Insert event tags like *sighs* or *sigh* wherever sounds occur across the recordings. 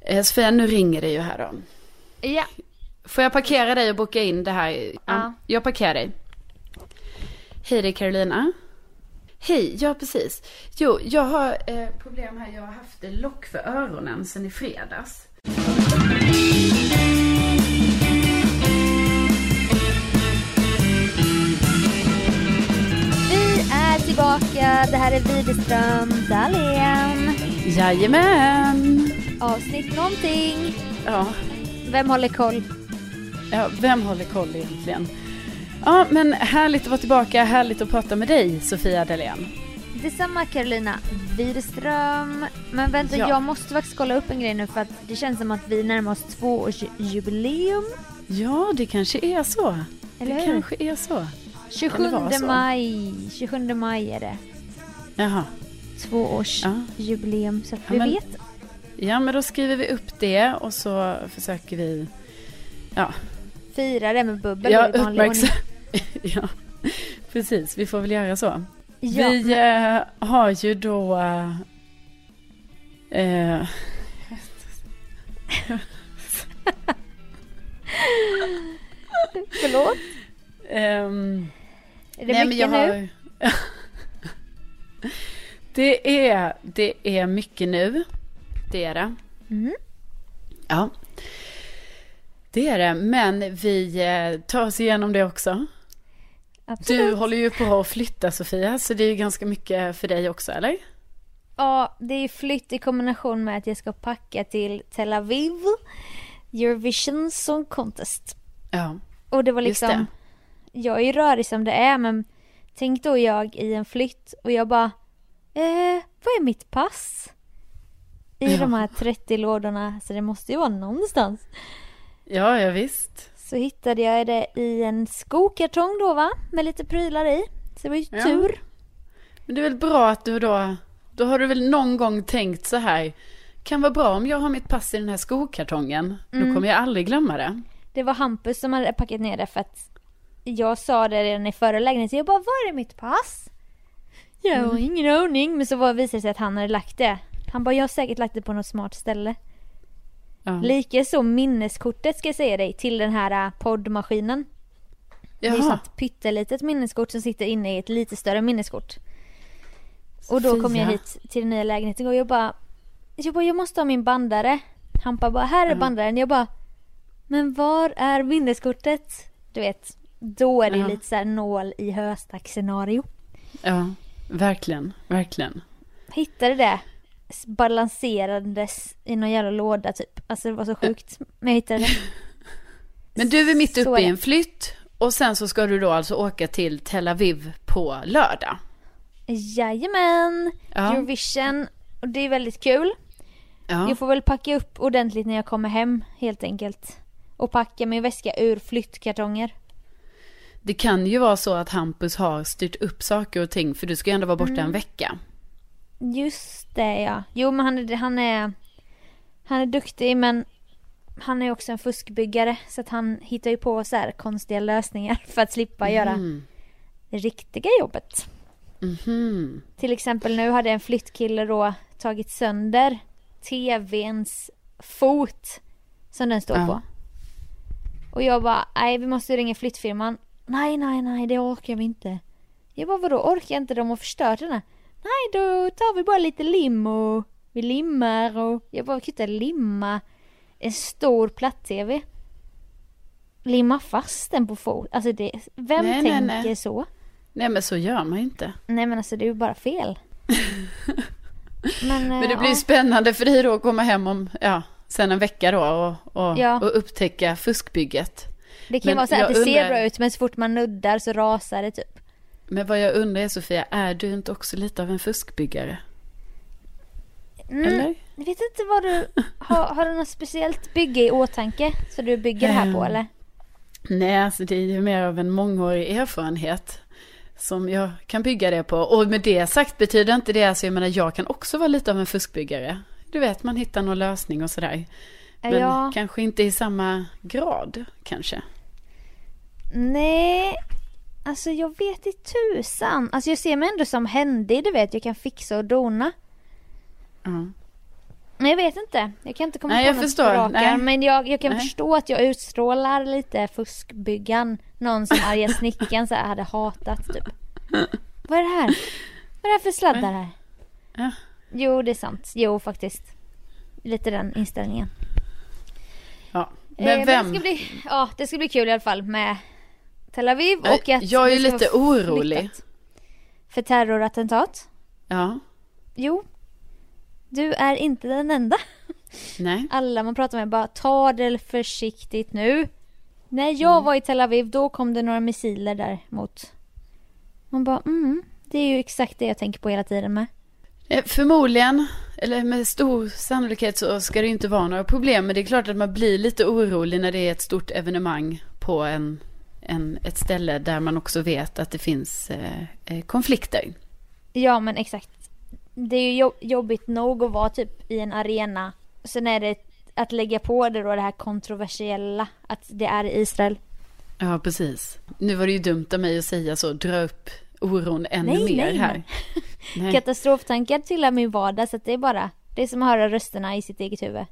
Eh, Sofia, nu ringer det ju här då. Ja. Får jag parkera dig och boka in det här? Ja. Ja. Jag parkerar dig. Hej, det är Carolina. Hej, ja precis. Jo, jag har eh, problem här. Jag har haft lock för öronen sedan i fredags. Vi är tillbaka. Det här är Widerström Dahlén. Jajamän! Avsnitt någonting. Ja, Vem håller koll? ja, vem håller koll egentligen? Ja, men härligt att vara tillbaka. Härligt att prata med dig, Sofia Dalén. Detsamma Carolina Widerström. Men vänta, Ja. jag måste faktiskt kolla upp en grej nu för att det känns som att vi närmar oss tvåårsjubileum. Ja, det kanske är så. Eller det hur? kanske är så. 27 det vara så? maj. 27 maj är det. Jaha. Tvåårsjubileum så att Ja, vi men- vet. Ja, men då skriver vi upp det och så försöker vi... Ja, Fira det med bubbel ja i vanlig ordning. *laughs* ja, precis. Vi får väl göra så. Ja, vi eh, har ju då... Eh, Förlåt? ehm, Är det nej, men mycket nu? har- *laughs* det, är, det är mycket nu. Det är det. Mm. Ja. Det är det, men vi eh, tar oss igenom det också. Absolut. Du håller ju på att flytta Sofia, så det är ju ganska mycket för dig också, eller? Ja, det är flytt i kombination med att jag ska packa till Tel Aviv. Eurovision Song Contest. Ja. Och det var Just liksom, jag är ju rörig som det är men tänk då jag i en flytt och jag bara, eh, vad är mitt pass? I Ja. de här 30 lådorna, så det måste ju vara någonstans. Ja, ja visst. Så hittade jag det i en skokartong då va, med lite prylar i. Så det var ju Ja. tur. Men det är väl bra att du då, då har du väl någon gång tänkt så här, kan vara bra om jag har mitt pass i den här skokartongen. Då kommer jag aldrig glömma det. Det var Hampus som hade packat ner det för att jag sa det redan i förra lägenheten. Jag bara, var är mitt pass? Jag har Mm. ingen aning. Men så var, visade det sig att han hade lagt det. Han bara, jag har säkert lagt det på något smart ställe. Ja. Likaså minneskortet ska jag säga dig till den här äh, poddmaskinen. Det är Jaha. sånt pyttelitet minneskort som sitter inne i ett lite större minneskort. Och då kom jag hit till den nya lägenheten och jag bara, jag bara, jag måste ha min bandare. Hampa bara, här är Ja. bandaren. Jag bara, men var är minneskortet? Du vet, då är det Ja. lite så här nål i höstack scenario. Ja, verkligen, verkligen. Hittade det s- balanserandes i någon jävla låda typ. Alltså det var så sjukt. Men jag hittade det. *laughs* Men du är mitt uppe i en flytt och sen så ska du då alltså åka till Tel Aviv på lördag. Jajamän! Ja. Eurovision. Och det är väldigt kul. Ja, Jag får väl packa upp ordentligt när jag kommer hem helt enkelt. Och packa min väska ur flyttkartonger. det kan ju vara så att Hampus har styrt upp saker och ting för du ska ju ändå vara borta Mm. en vecka. Just det ja. Jo men han är, han är, han är duktig men han är också en fuskbyggare så att han hittar ju på så här konstiga lösningar *laughs* för att slippa göra Mm. det riktiga jobbet. Mhm. Till exempel nu hade en flyttkille då tagit sönder tvns fot som den står Ja. på. Och jag bara, nej vi måste ringa flyttfirman. Nej, nej, nej, det orkar vi inte. Jag bara, vadå orkar inte de har förstört den här? Nej, då tar vi bara lite lim och vi limmar och jag bara, kan inte limma en stor platt-tv. Limma fast den på fot. Alltså det, vem Nej, nej, tänker nej. så? Nej men så gör man ju inte. Nej men alltså det är ju bara fel. *laughs* men, Men det eh, blir ja. spännande för dig då att komma hem om, ja, sen en vecka då och, och, Ja. och upptäcka fuskbygget. Det kan men vara så att det ser undrar- bra ut men så fort man nuddar så rasar det typ. Men vad jag undrar är Sofia, är du inte också lite av en fuskbyggare? Mm, Eller? Jag vet inte vad du, *laughs* har, har du något speciellt bygge i åtanke? Så du bygger det här på Ehm, eller? Nej, alltså det är ju mer av en mångårig erfarenhet som jag kan bygga det på. Och med det sagt betyder inte det, alltså jag menar jag kan också vara lite av en fuskbyggare. Du vet, man hittar någon lösning och sådär. Men ja, kanske inte i samma grad, kanske. nej. Alltså jag vet i tusan. Alltså jag ser mig ändå som händig du vet. Jag kan fixa och dona. Ja. Men jag vet inte. Jag kan inte komma Nej, på jag något förstår. på rak Nej. Men jag, jag kan Nej. förstå att jag utstrålar lite fuskbyggan. Någon som arga *laughs* snickaren så hade hatat typ. Vad är det här? Vad är det här för sladdar här? Ja. Jo, det är sant. Jo, faktiskt. Lite den inställningen. Ja. Eh, Men vem? det ska bli, ja, det ska bli kul i alla fall med Tel Aviv Jag- och att jag är lite orolig. För terrorattentat? Ja. Jo. Du är inte den enda. Nej. Alla man pratar med bara ta det försiktigt nu. När jag Mm. var i Tel Aviv då kom det några missiler där mot. Man bara mm, det är ju exakt det jag tänker på hela tiden med. Eh, Förmodligen, eller med stor sannolikhet så ska det inte vara några problem. Men det är klart att man blir lite orolig när det är ett stort evenemang på en, en, ett ställe där man också vet att det finns eh, eh, konflikter. Ja men exakt. Det är ju jobb- jobbigt nog att vara typ i en arena. Sen är det att lägga på det då det här kontroversiella. Att det är i Israel. Ja, precis. Nu var det ju dumt av mig att säga så, dra upp oron ännu Nej, mer nej, här. Nej. Katastroftankar tillhör min vardag så det är bara. Det är som att höra rösterna i sitt eget huvud.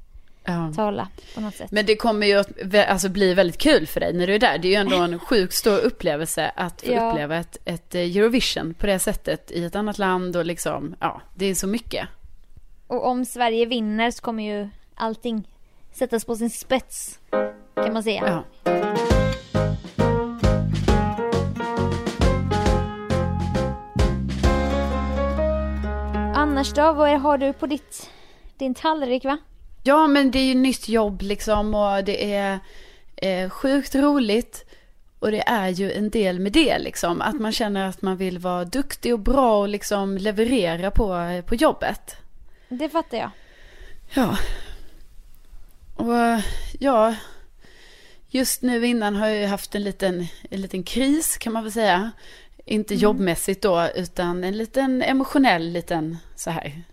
Ja. Tala på något sätt. Men det kommer ju att alltså, bli väldigt kul för dig när du är där. Det är ju ändå en *laughs* sjukt stor upplevelse att få Ja. uppleva ett, ett eh, Eurovision på det sättet i ett annat land och liksom, ja, det är så mycket. Och om Sverige vinner så kommer ju allting sättas på sin spets. Kan man säga. Ja. Annars då, vad har du på ditt, din tallrik va? Ja, men det är ju nytt jobb liksom och det är eh, sjukt roligt. Och det är ju en del med det liksom, att man känner att man vill vara duktig och bra och liksom leverera på, på jobbet. Det fattar jag. Ja. Och ja, just nu innan har jag ju haft en liten, en liten kris kan man väl säga. Inte jobbmässigt då, utan en liten emotionell liten så här.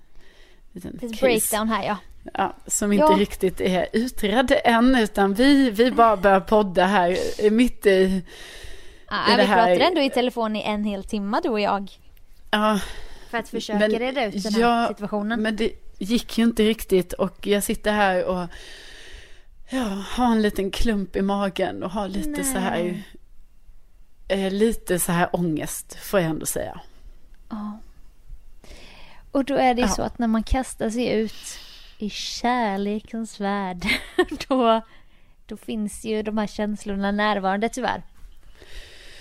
Liten Lite kris. breakdown här ja. Ja, som inte Ja. riktigt är utredd än, utan vi, vi bara börjar podda här mitt i, Ah, Det vi här- pratade ändå i telefon i en hel timme du och jag. ja, För att försöka Men- reda ut den här ja, situationen. Men det gick ju inte riktigt och jag sitter här och ja, har en liten klump i magen och har lite så här Nej. eh, lite så här ångest får jag ändå säga. Ja. Och då är det ju Ja. så att när man kastar sig ut i kärlekens värld *laughs* då, då finns ju de här känslorna närvarande tyvärr.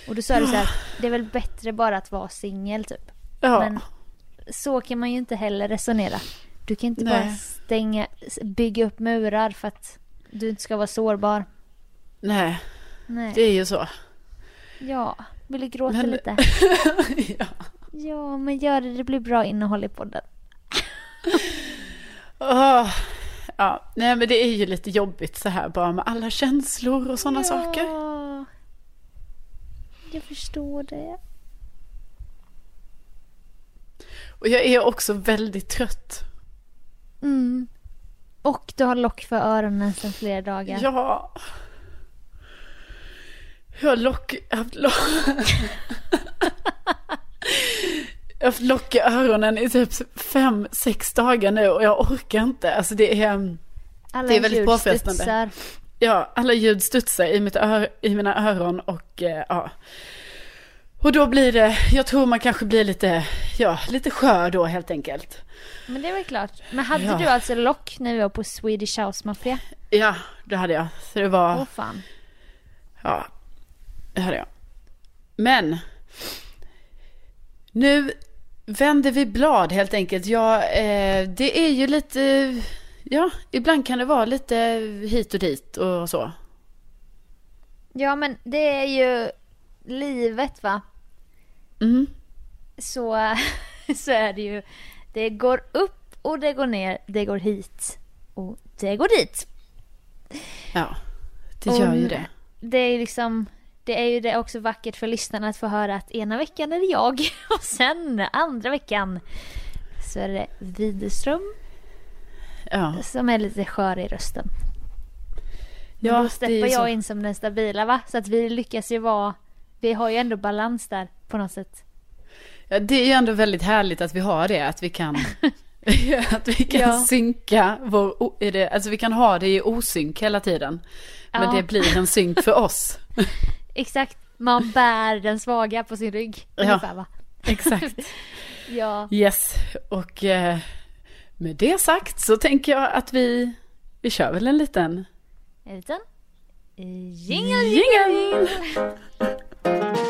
Och då sa du så här, *sighs* det är väl bättre bara att vara singel typ. Ja, Men så kan man ju inte heller resonera. Du kan inte bara Nej. stänga, bygga upp murar för att du inte ska vara sårbar. nej, Nej. det är ju så. Ja, vill du gråta Men- lite? *laughs* ja. Ja, men gör det. Det blir bra innehåll i podden. *laughs* Åh, ja, nej men det är ju lite jobbigt så här bara med alla känslor och sådana saker. Ja. Jag förstår det. Och jag är också väldigt trött. Mm. Och du har lock för öronen sedan flera dagar. Ja. Jag har lock... Haft lock... *laughs* jag har haft lock i öronen i typ fem, sex dagar nu och jag orkar inte. Alltså det är... Alla det är väldigt påfrestande. studsar. Ja, alla ljud studsar i, mitt ör, i mina öron och eh, ja. Och då blir det, jag tror man kanske blir lite, ja, lite skör då helt enkelt. Men det är väl klart. Men hade Ja. du alltså lock när vi var på Swedish House Mafia? Ja, det hade jag. Så det var... Åh fan. Ja, det hade jag. Men nu vänder vi blad helt enkelt. Ja, eh, det är ju lite, ja, ibland kan det vara lite hit och dit och så. Ja men det är ju livet va. Mm. Så, *laughs* så är det ju. Det går upp och det går ner. Det går hit. Och det går dit. Ja, det gör ju Och det. Det är ju liksom det är ju det också vackert för lyssnarna att få höra att ena veckan är det jag *laughs* och sen andra veckan så är det Widerström Ja, som är lite skör i rösten. Men ja då steppar jag så. in som den stabila va? Så att vi lyckas ju vara, vi har ju ändå balans där på något sätt. Ja, det är ju ändå väldigt härligt att vi har det, att vi kan *laughs* *laughs* att vi kan Ja. synka vår, det, alltså vi kan ha det i osynk hela tiden. Men Ja. det blir en synk för oss. Exakt. Man bär den svaga på sin rygg. Ja. Ungefär va? Exakt. *laughs* Ja. Yes, och eh, med det sagt så tänker jag att vi, vi kör väl en liten En liten jingle jingle. Men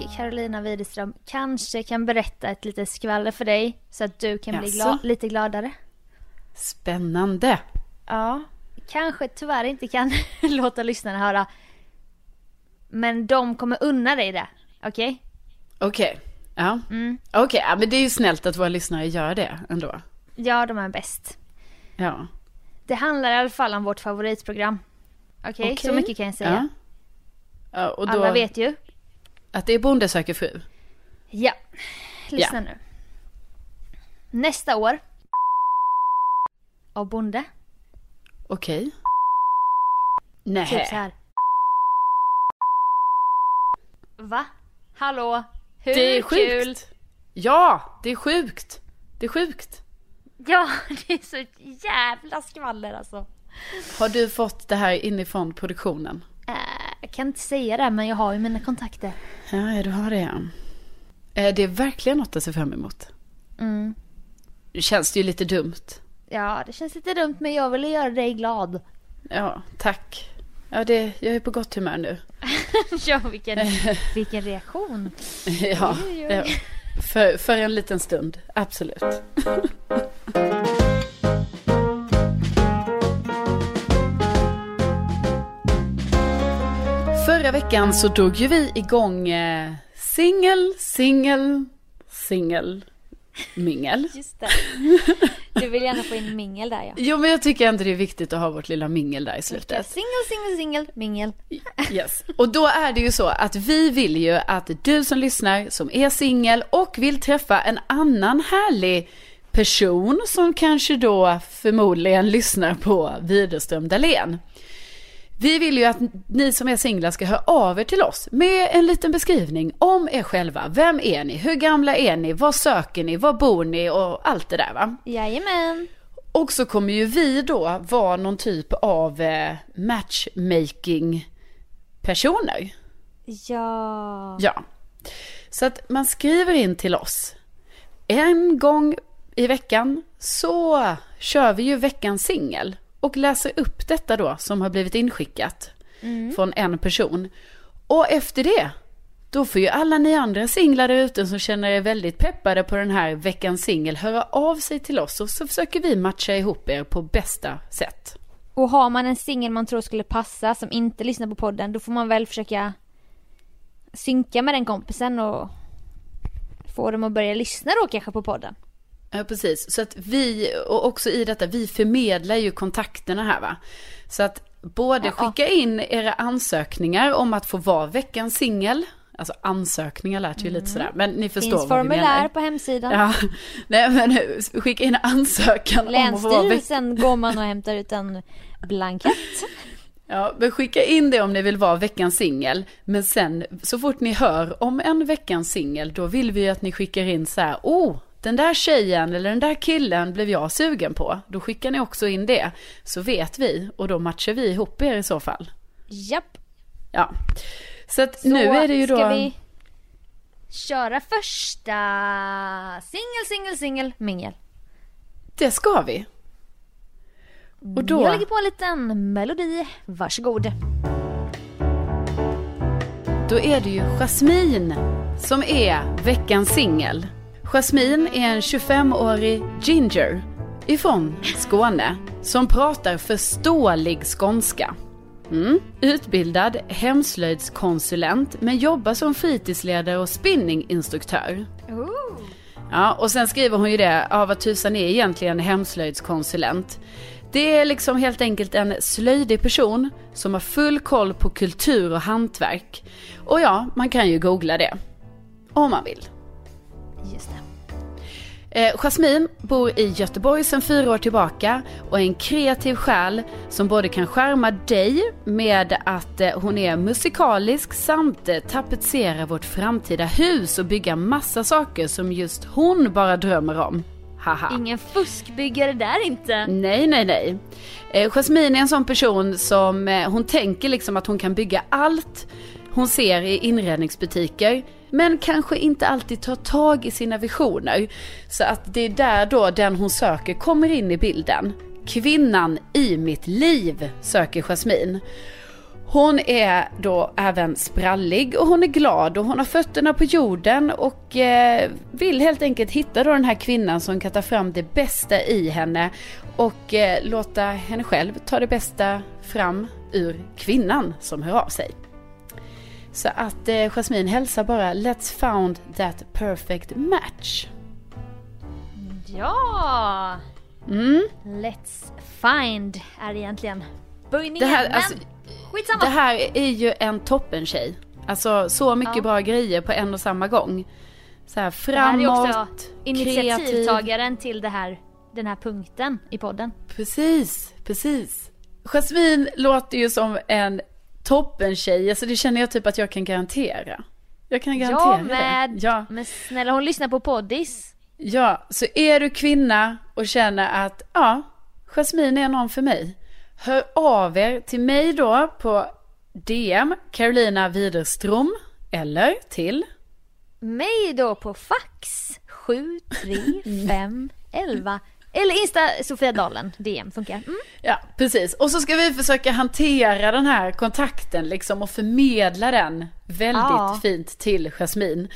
jag, Carolina Widerström, kanske kan berätta ett litet skvaller för dig så att du kan bli gla- lite gladare. Spännande. Ja, kanske tyvärr inte kan *laughs* låta lyssnarna höra. Men de kommer unna dig det, okej? Okej, ja. Mm. Okej, ja, men det är ju snällt att våra lyssnare gör det ändå. Ja, de är bäst. Ja. Det handlar i alla fall om vårt favoritprogram. Okej, så Okej. mycket kan jag säga. Ja. ja då, Alla vet ju. Att det är Bonde söker fru. Ja, lyssna nu. Nästa år. Av bonde. Okej. Nej. Typ så här. Va? Hallå? Hur det är kul? sjukt. Ja, det är sjukt. Det är sjukt. Ja, *laughs* det är så jävla skvaller alltså. Har du fått det här inifrån produktionen? Jag kan inte säga det, men jag har ju mina kontakter. Ja, du har det ja. Eh, Det är verkligen något att se fram emot. Mm. Det känns det ju lite dumt. Ja, det känns lite dumt, men jag ville göra dig glad. Ja, tack. Ja, det, jag är på gott humör nu. *laughs* ja, vilken, *laughs* vilken reaktion. Ja. För, för en liten stund, absolut. *laughs* veckan så drog ju vi igång eh, singel, singel, singel, mingel. Just det. Du vill gärna få in mingel där ja. Jo, men jag tycker ändå det är viktigt att ha vårt lilla mingel där i slutet. Singel, singel, singel, mingel. Yes. Och då är det ju så att vi vill ju att du som lyssnar, som är singel och vill träffa en annan härlig person som kanske då förmodligen lyssnar på Widerström Dahlén. Vi vill ju att ni som är singlar ska höra av er till oss med en liten beskrivning om er själva. Vem är ni? Hur gamla är ni? Vad söker ni? Var bor ni? Och allt det där va? Jajamän. Och så kommer ju vi då vara någon typ av eh, matchmaking personer. Ja. Ja. Så att man skriver in till oss. En gång i veckan så kör vi ju veckans singel. Och läser upp detta då som har blivit inskickat från en person. Och efter det, då får ju alla ni andra singlar där ute som känner er väldigt peppade på den här veckans singel höra av sig till oss. Och så försöker vi matcha ihop er på bästa sätt. Och har man en singel man tror skulle passa som inte lyssnar på podden, då får man väl försöka synka med den kompisen och få dem att börja lyssna då kanske på podden. Ja, precis. Så att vi, och också i detta, vi förmedlar ju kontakterna här va. Så att både skicka in era ansökningar om att få vara veckans singel. Alltså ansökningar lät ju lite sådär, men ni förstår Mm. Finns vad vi formulär menar. på hemsidan. Ja, *laughs* nej men skicka in ansökan om att få vara veckans Länsstyrelsen går man och hämtar ut en blankett. Ja, men skicka in det om ni vill vara veckans singel. Men sen så fort ni hör om en veckans singel, då vill vi ju att ni skickar in så här, oh, den där tjejen eller den där killen blev jag sugen på. Då skickar ni också in det. Så vet vi och då matchar vi ihop er i så fall. Japp. Ja. Så att Så nu är det ju då... ska vi köra första singel, singel, singel, mingel. Det ska vi. Och då... Jag lägger på en liten melodi. Varsågod. Då är det ju Jasmine som är veckans singel. Jasmine är en 25-årig ginger ifrån Skåne som pratar förståelig skånska. Mm. Utbildad hemslöjdskonsulent men jobbar som fritidsledare och spinninginstruktör. Ja, och sen skriver hon ju det, ja vad tusan är egentligen hemslöjdskonsulent? Det är liksom helt enkelt en slöjdig person som har full koll på kultur och hantverk. Och ja, man kan ju googla det. Om man vill. Just det. Eh, Jasmine bor i Göteborg sedan fyra år tillbaka och är en kreativ själ som både kan skärma dig med att eh, hon är musikalisk samt eh, tapetsera vårt framtida hus och bygga massa saker som just hon bara drömmer om. Haha. Ingen fuskbyggare där inte. Nej, nej, nej. Eh, Jasmine är en sån person som eh, hon tänker liksom att hon kan bygga allt hon ser i inredningsbutiker. Men kanske inte alltid tar tag i sina visioner. Så att det är där då den hon söker kommer in i bilden. Kvinnan i mitt liv söker Jasmine. Hon är då även sprallig och hon är glad och hon har fötterna på jorden och eh, vill helt enkelt hitta då den här kvinnan som kan ta fram det bästa i henne och eh, låta henne själv ta det bästa fram ur kvinnan som hör av sig. Så att eh, Jasmine hälsar bara Let's found that perfect match. Ja! Mm. Let's find är egentligen böjningen. Det här, men alltså, skitsamma. det här är ju en toppen tjej. Alltså så mycket Ja. bra grejer på en och samma gång. Så här det här är framåt, också initiativtagaren till det här, den här punkten i podden. Precis, precis. Jasmine låter ju som en toppen tjej, alltså det känner jag typ att jag kan garantera. Jag kan garantera Jag med. det. Ja, Men snälla hon lyssnar på poddis. ja, så är du kvinna och känner att ja, Jasmine är någon för mig. Hör av er till mig då på DM Carolina Widerström eller till Mig då på fax 73511 eller Insta Sofia Dalen DM funkar. Mm. Ja, precis. Och så ska vi försöka hantera den här kontakten liksom och förmedla den väldigt Ja. fint till Jasmine.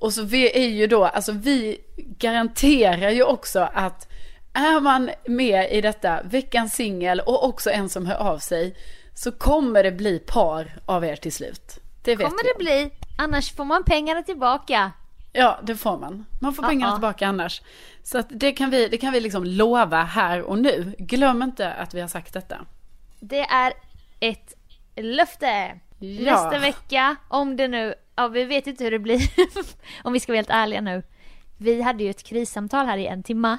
Och så vi är ju då, alltså vi garanterar ju också att är man med i detta veckans singel och också en som hör av sig så kommer det bli par av er till slut. Det vet Kommer jag. det bli, annars får man pengarna tillbaka. Ja, det får man. Man får pengarna ja. tillbaka annars. Så att det kan vi, det kan vi liksom lova här och nu. Glöm inte att vi har sagt detta. Det är ett löfte. Ja. Nästa vecka, om det nu, ja vi vet inte hur det blir *laughs* om vi ska vara helt ärliga nu. Vi hade ju ett krissamtal här i en timma.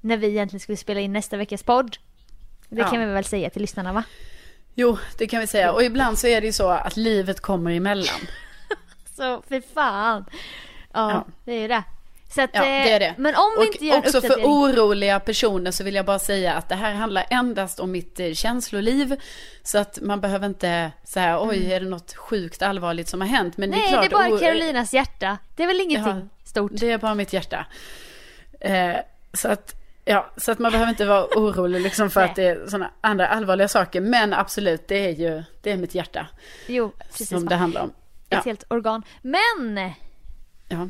När vi egentligen skulle spela in nästa veckas podd. Det Ja. kan vi väl säga till lyssnarna va? Jo, det kan vi säga. Och ibland så är det ju så att livet kommer emellan. Så för fan. Ja, Ja. det är det. Så att, Ja, det är det. eh, Men om vi inte gör också för oroliga personer så vill jag bara säga att det här handlar endast om mitt eh, känsloliv. Så att man behöver inte säga oj, är det något sjukt allvarligt som har hänt? Men Mm. Nej, det är det är klart, bara Carolinas hjärta. Det är väl ingenting Ja. stort. Det är bara mitt hjärta. Eh, så att, ja, så att man behöver inte vara orolig liksom för *laughs* att det är sådana andra allvarliga saker. Men absolut, det är ju, det är mitt hjärta Jo, precis. som det handlar om. Ett Ja, helt organ. Men! ja.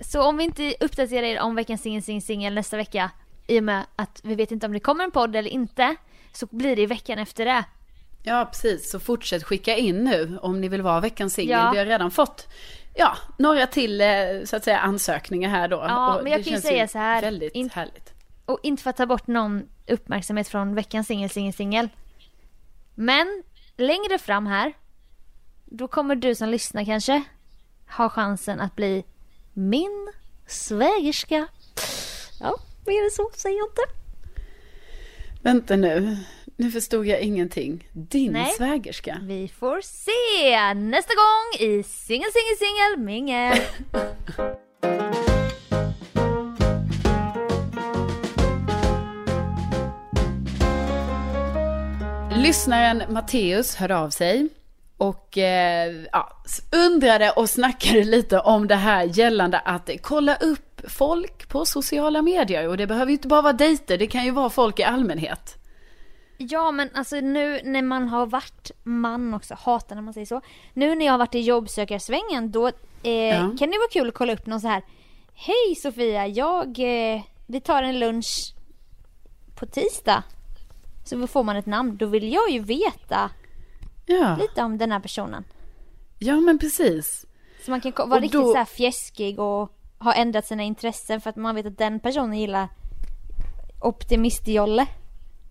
Så om vi inte uppdaterar er om veckans singel, singel, singel nästa vecka i och med att vi vet inte om det kommer en podd eller inte så blir det i veckan efter det. Ja, precis. Så fortsätt skicka in nu om ni vill vara veckans singel. Ja. Vi har redan fått ja, några till eh, så att säga ansökningar här då. Ja, Och men jag kan ju säga så här, Väldigt in- härligt. Och inte för att ta bort någon uppmärksamhet från veckans singel, singel, singel. Men längre fram här, då kommer du som lyssnar kanske ha chansen att bli min svägerska. Ja, är det så? Säg inte. Vänta nu. Nu förstod jag ingenting. Din Nej. svägerska? Vi får se nästa gång i Singel, singel, singel, mingel. Lyssnaren Matteus hörde av sig och eh, ja, undrade och snackade lite om det här gällande att kolla upp folk på sociala medier. Och det behöver ju inte bara vara dejter, det kan ju vara folk i allmänhet. Ja men alltså nu när man har varit man också, hatar när man säger så. Nu när jag har varit i jobbsökarsvängen då eh, Ja. kan det vara kul att kolla upp någon så här. Hej Sofia, jag, eh, vi tar en lunch på tisdag. Så får man ett namn. Då vill jag ju veta Ja, lite om den här personen. ja men precis. Så man kan vara Och riktigt då- så här fjäskig och ha ändrat sina intressen för att man vet att den personen gillar optimistjolle.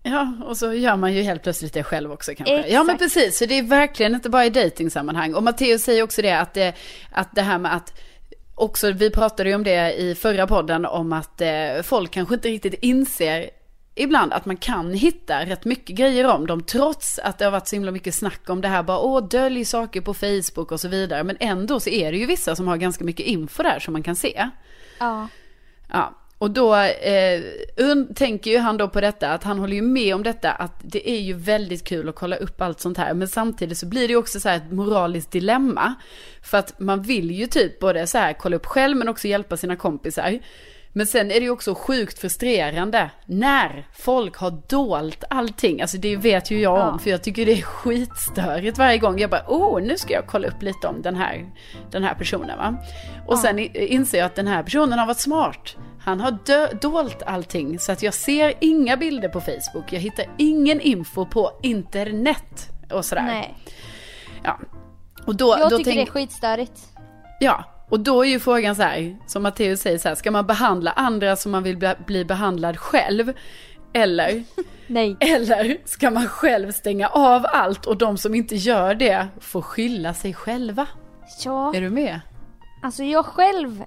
Ja, och så gör man ju helt plötsligt det själv också kanske. Exakt. Ja, men precis. Så det är verkligen inte bara i dejtingsammanhang. Och Matteo säger också det att, det, att det här med att också, vi pratade ju om det i förra podden om att eh, folk kanske inte riktigt inser ibland att man kan hitta rätt mycket grejer om dem trots att det har varit så himla mycket snack om det här bara åh dölj saker på Facebook och så vidare men ändå så är det ju vissa som har ganska mycket info där som man kan se. Ja. Ja, och då eh, tänker ju han då på detta, att han håller ju med om detta, att det är ju väldigt kul att kolla upp allt sånt här. Men samtidigt så blir det ju också så här ett moraliskt dilemma. För att man vill ju typ både så här kolla upp själv men också hjälpa sina kompisar. Men sen är det ju också sjukt frustrerande när folk har dolt allting. Alltså det vet ju jag om, för jag tycker det är skitstörigt varje gång. Jag bara, åh, nu ska jag kolla upp lite om den här, den här personen va. Och sen inser jag att den här personen har varit smart. Han har dö- dolt allting så att jag ser inga bilder på Facebook. Jag hittar ingen info på internet och sådär. Nej. Ja. Och då, Jag då tycker tänk- det är skitstörigt. Ja, och då är ju frågan så här, som Matteus säger så här, ska man behandla andra som man vill bli, behandlad själv? Eller, *laughs* Nej. eller ska man själv stänga av allt och de som inte gör det får skylla sig själva? Ja, Är du med? alltså jag själv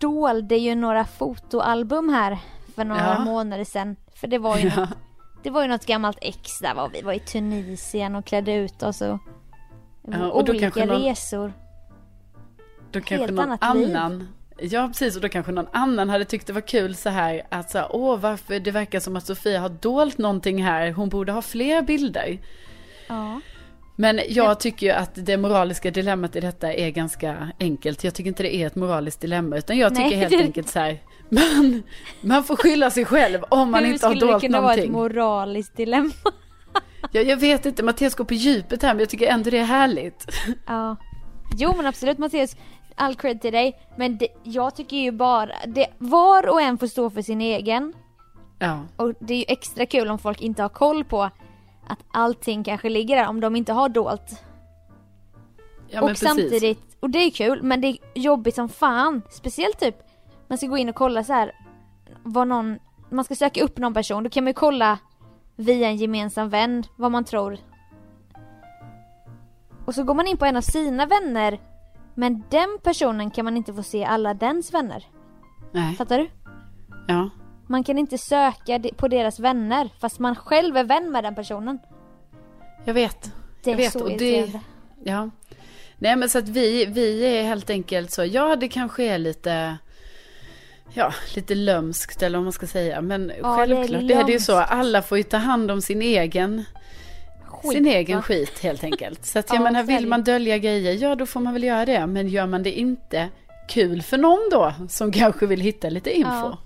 dolde ju några fotoalbum här för några Ja. månader sedan. För det var ju Ja. något, det var ju något gammalt ex där var vi var i Tunisien och klädde ut oss och Ja, och då olika kanske någon- resor. Då kanske Helt någon annat liv. annan, ja precis, och då kanske någon annan hade tyckt det var kul så här att så här, åh varför det verkar som att Sofia har dolt någonting här, hon borde ha fler bilder. Ja. Men jag tycker ju att det moraliska dilemmat i detta är ganska enkelt. Jag tycker inte det är ett moraliskt dilemma, utan jag tycker Nej, helt det- enkelt så här, man, man får skylla sig själv om man Hur inte har skulle det dolt kunna vara ett någonting. moraliskt dilemma? *laughs* Jag, jag vet inte, Mattias går på djupet här, men jag tycker ändå det är härligt. Ja. Jo men absolut Mattias, all cred till dig. Men det, jag tycker ju bara, det, var och en får stå för sin egen. Ja, Och det är ju extra kul om folk inte har koll på att allting kanske ligger där om de inte har dolt. ja och men precis. samtidigt, och det är kul men det är jobbigt som fan. Speciellt typ, man ska gå in och kolla så här vad någon, man ska söka upp någon person, då kan man ju kolla via en gemensam vän vad man tror. Och så går man in på en av sina vänner men den personen kan man inte få se alla dens vänner. Nej, Fattar du? ja. Man kan inte söka på deras vänner fast man själv är vän med den personen. Jag vet. Det är Jag vet, så och det-. Ja. Nej men så att vi, vi är helt enkelt så, ja det kanske är lite, ja lite lömskt eller vad man ska säga. Men är självklart det är det ju så, alla får ju ta hand om sin egen, Skit, sin egen va? skit helt enkelt. Så att *laughs* jag Ja, menar, vill man dölja grejer, ja då får man väl göra det. Men gör man det inte kul för någon då, som *laughs* kanske vill hitta lite info. Ja.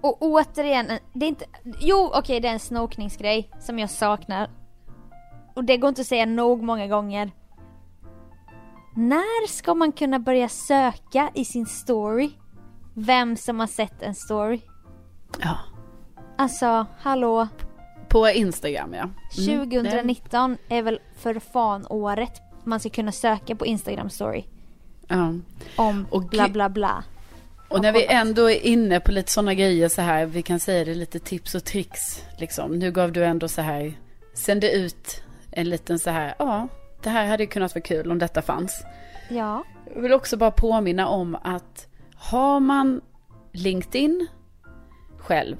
Och återigen, det är inte... Jo okej det är en snokningsgrej som jag saknar. Och det går inte att säga nog många gånger. När ska man kunna börja söka i sin story? Vem som har sett en story? Ja. Alltså, hallå. På Instagram ja. Mm, det- 2019 är väl för fan året man ska kunna söka på Instagram story. Ja. Om Och bla bla bla. Och när vi ändå är inne på lite sådana grejer så här, vi kan säga det lite tips och tricks liksom. Nu gav du ändå så här, sände ut en liten så här, ja, det här hade kunnat vara kul om detta fanns. Ja. Jag vill också bara påminna om att har man LinkedIn själv,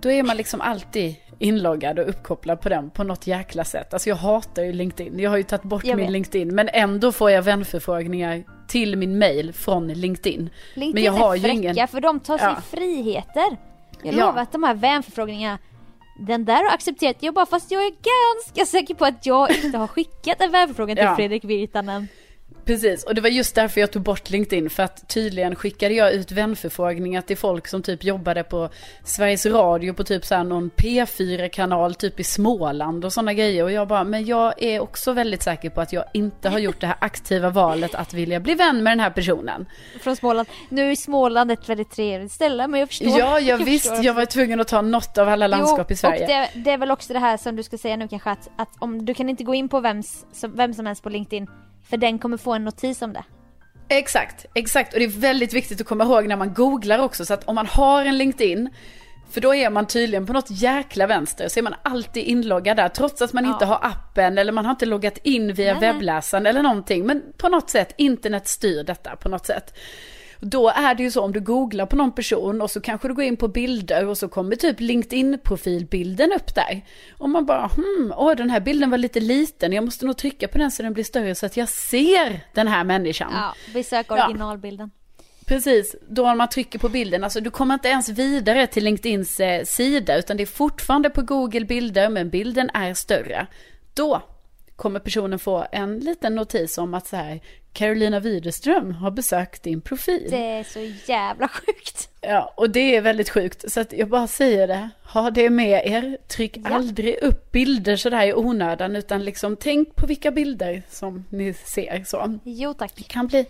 då är man liksom alltid inloggad och uppkopplad på den på något jäkla sätt. Alltså jag hatar ju LinkedIn. Jag har ju tagit bort Jag min vet. LinkedIn, men ändå får jag vänförfrågningar till min mail från LinkedIn. LinkedIn Men jag har är ju fräcka ingen- för de tar sig Ja. friheter. Jag Ja. lovar att de här vänförfrågningarna den där har accepterat jag bara fast jag är ganska säker på att jag inte har skickat en vänförfrågan till Ja. Fredrik Virtanen. Precis, och det var just därför jag tog bort LinkedIn. För att tydligen skickade jag ut vänförfrågningar till folk som typ jobbade på Sveriges Radio på typ såhär någon P4-kanal typ i Småland och sådana grejer. Och jag bara, men jag är också väldigt säker på att jag inte har gjort det här aktiva valet att vilja bli vän med den här personen. Från Småland. Nu är Småland ett väldigt trevligt ställe men jag förstår. Ja, *laughs* jag visst, förstår. jag var tvungen att ta något av alla landskap jo, i Sverige. Och det, det är väl också det här som du ska säga nu kanske att, att om du kan inte gå in på vems, som, vem som helst på LinkedIn för den kommer få en notis om det. Exakt, exakt. Och det är väldigt viktigt att komma ihåg när man googlar också. Så att om man har en LinkedIn, För då är man tydligen på något jäkla vänster, så är man alltid inloggad där, trots att man Ja. inte har appen eller man har inte loggat in via Nej, webbläsaren eller någonting. Men på något sätt, internet styr detta på något sätt. Då är det ju så om du googlar på någon person och så kanske du går in på bilder och så kommer typ LinkedIn-profilbilden upp där. Och man bara, hmm, åh den här bilden var lite liten, jag måste nog trycka på den så den blir större så att jag ser den här människan. Ja, besök Ja. originalbilden. Precis, då när man trycker på bilden, alltså du kommer inte ens vidare till LinkedIns eh, sida, utan det är fortfarande på Google bilder, men bilden är större. Då kommer personen få en liten notis om att så här, Carolina Widerström har besökt din profil. Det är så jävla sjukt. Ja, och det är väldigt sjukt, så att jag bara säger det, ha det med er, tryck Ja. aldrig upp bilder sådär i onödan, utan liksom tänk på vilka bilder som ni ser så Jo tack. kan bli,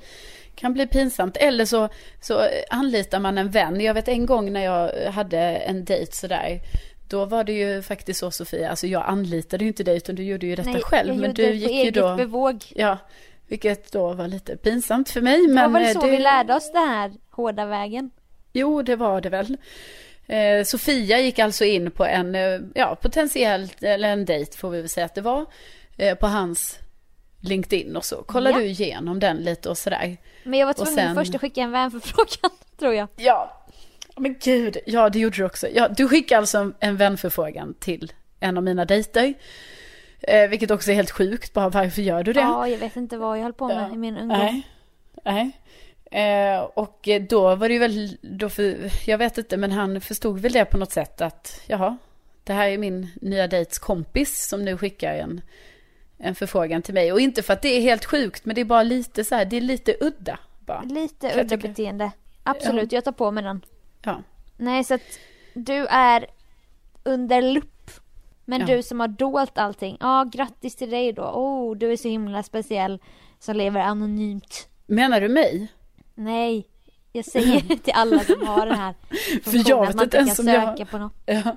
kan bli pinsamt. Eller så, så anlitar man en vän. Jag vet en gång när jag hade en dejt sådär. Då var det ju faktiskt så Sofia, alltså jag anlitade ju inte dig utan du gjorde ju detta Nej, själv. jag Men du det gick ju då, bevåg. ja, vilket då var lite pinsamt för mig. Det Men var väl eh, så det, vi lärde oss det här hårda vägen. Jo, det var det väl. Eh, Sofia gick alltså in på en, eh, ja, potentiellt, eller en dejt får vi väl säga att det var, eh, på hans LinkedIn och så. Kollar Ja. du igenom den lite och sådär. Men jag var tvungen sen- först att skicka en vänförfrågan, *laughs* tror jag. Ja, men gud, ja det gjorde du också. Ja, du skickade alltså en vänförfrågan till en av mina dejter. Eh, vilket också är helt sjukt, bara varför gör du det? Ja, jag vet inte vad jag höll på med Ja. i min ungdom. Nej, nej. Eh, och då var det ju väl, då för, jag vet inte, men han förstod väl det på något sätt att, jaha, det här är min nya dejts kompis som nu skickar en, en förfrågan till mig. Och inte för att det är helt sjukt, men det är bara lite så här, det är lite udda bara. Lite udda beteende. Absolut, jag tar på mig den. Ja. Nej, så att du är under lupp. Men Ja. du som har dolt allting, ja grattis till dig då. Oh, du är så himla speciell som lever anonymt. Menar du mig? Nej, jag säger *laughs* till alla som har den här *laughs* funktionen, jag vet inte ens om jag- på något. *laughs* Ja,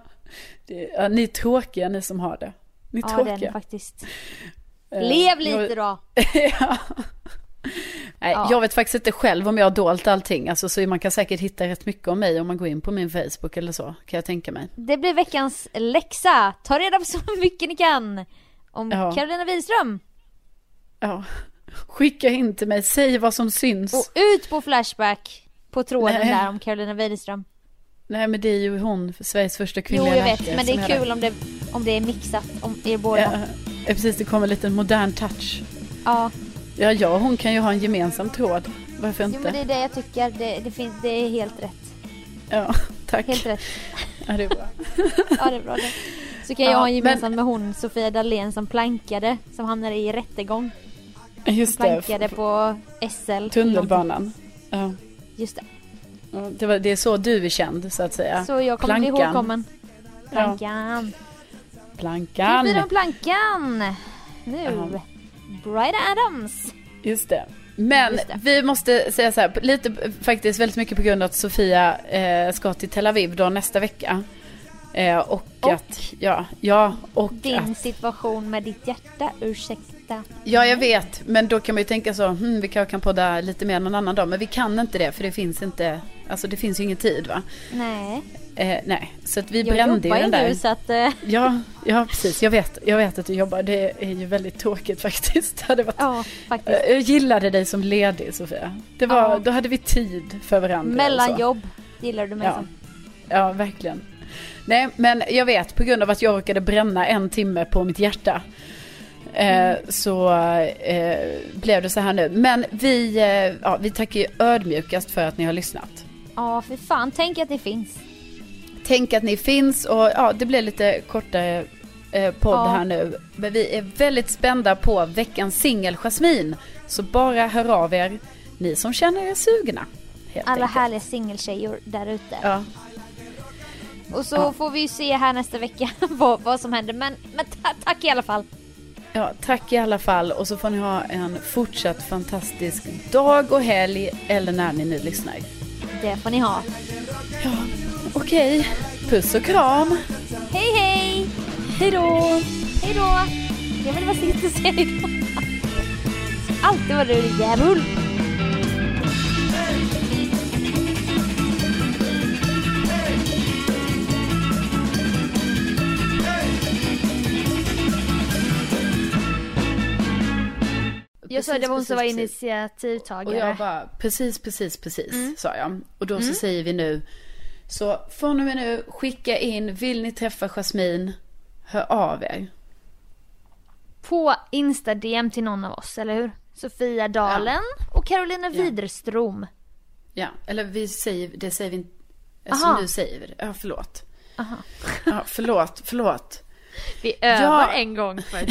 ja, ni är tråkiga ni som har det. Ni är Ja, det är det tråkiga. faktiskt. Eh, Lev lite då! ja. *laughs* Nej, Ja. jag vet faktiskt inte själv om jag har dolt allting. Alltså, så man kan säkert hitta rätt mycket om mig om man går in på min Facebook eller så, kan jag tänka mig. Det blir veckans läxa. Ta reda på så *laughs* mycket ni kan om Ja. Carolina Wiström. Ja. Skicka in till mig, säg vad som syns. Och ut på Flashback på tråden Nej. där om Carolina Widerström. Nej, men det är ju hon, Sveriges första Jo, kvinnliga jag vet, men det är kul om det, om det är mixat, om er båda. Ja, precis, det kommer en liten modern touch. Ja, Ja, jag och hon kan ju ha en gemensam tråd. Varför jo, inte? men det är det jag tycker. Det, det, finns, det är helt rätt. Ja, tack. Helt rätt. Ja, det är bra. Ja, det är bra det. Så kan jag Ja, ha en men- gemensam med hon, Sofia Dalén, som plankade, som hamnade i rättegång. Just det, Plankade på SL. tunnelbanan. Ja. Just det. Ja, Det, var, det är så du är känd, så att säga. Så jag kommer bli Plankan. ihågkommen. Ja. Plankan. Plankan. Nu blir de plankan. Nu. Ja. Brian Adams. Just det. Men Just det. vi måste säga så här, lite faktiskt väldigt mycket på grund av att Sofia eh, ska till Tel Aviv då nästa vecka. Eh, och, Och? att, ja, ja, och Din att, situation med ditt hjärta, ursäkta. Ja jag vet, men då kan man ju tänka så, hmm, vi kanske kan podda lite mer någon annan dag, men vi kan inte det för det finns inte, alltså det finns ju ingen tid va. Nej, Eh, nej, så att vi jag brände ju jobbar ju den där. nu så att... eh, Ja, ja precis, jag vet, jag vet att du jobbar, det är ju väldigt tråkigt *laughs* faktiskt. Det hade varit Ja, faktiskt. Jag gillade dig som ledig Sofia. Det var, Ja. Då hade vi tid för varandra. Mellan så. jobb gillar du mig Ja. som. Ja, verkligen. Nej, men jag vet på grund av att jag råkade bränna en timme på mitt hjärta. Eh, så eh, blev det så här nu. Men vi, eh, ja, vi tackar ju ödmjukast för att ni har lyssnat. Ja, för fan. Tänk att det finns. Tänk att ni finns och ja, det blir lite kortare eh, podd Ja. här nu. Men vi är väldigt spända på veckans singel Jasmin. Så bara hör av er, ni som känner er sugna. Alla enkelt. härliga singeltjejer där ute. Ja, Och så Ja. får vi ju se här nästa vecka *laughs* vad, vad som händer. Men, men ta, tack i alla fall. Ja, tack i alla fall och så får ni ha en fortsatt fantastisk dag och helg eller när ni nu lyssnar. Det får ni ha. Ja, okej. Puss och kram. Hej hej! Hej då! Hej då! Jag vill bara sitta och säga hej då. Alltid var du djävul. Jag sa det var hon som var initiativtagare. Och jag bara, precis, precis, precis, Mm. sa jag. Och då så säger vi nu, så från och med nu, skicka in, vill ni träffa Jasmine, hör av er. På Insta-DM till någon av oss, eller hur? Sofia Dalen och Carolina Widerström. Ja, eller vi säger, det säger vi inte, alltså Aha. nu säger vi det. Ja, förlåt. Aha. Ja, förlåt, förlåt. Vi övar Ja. en gång för *laughs*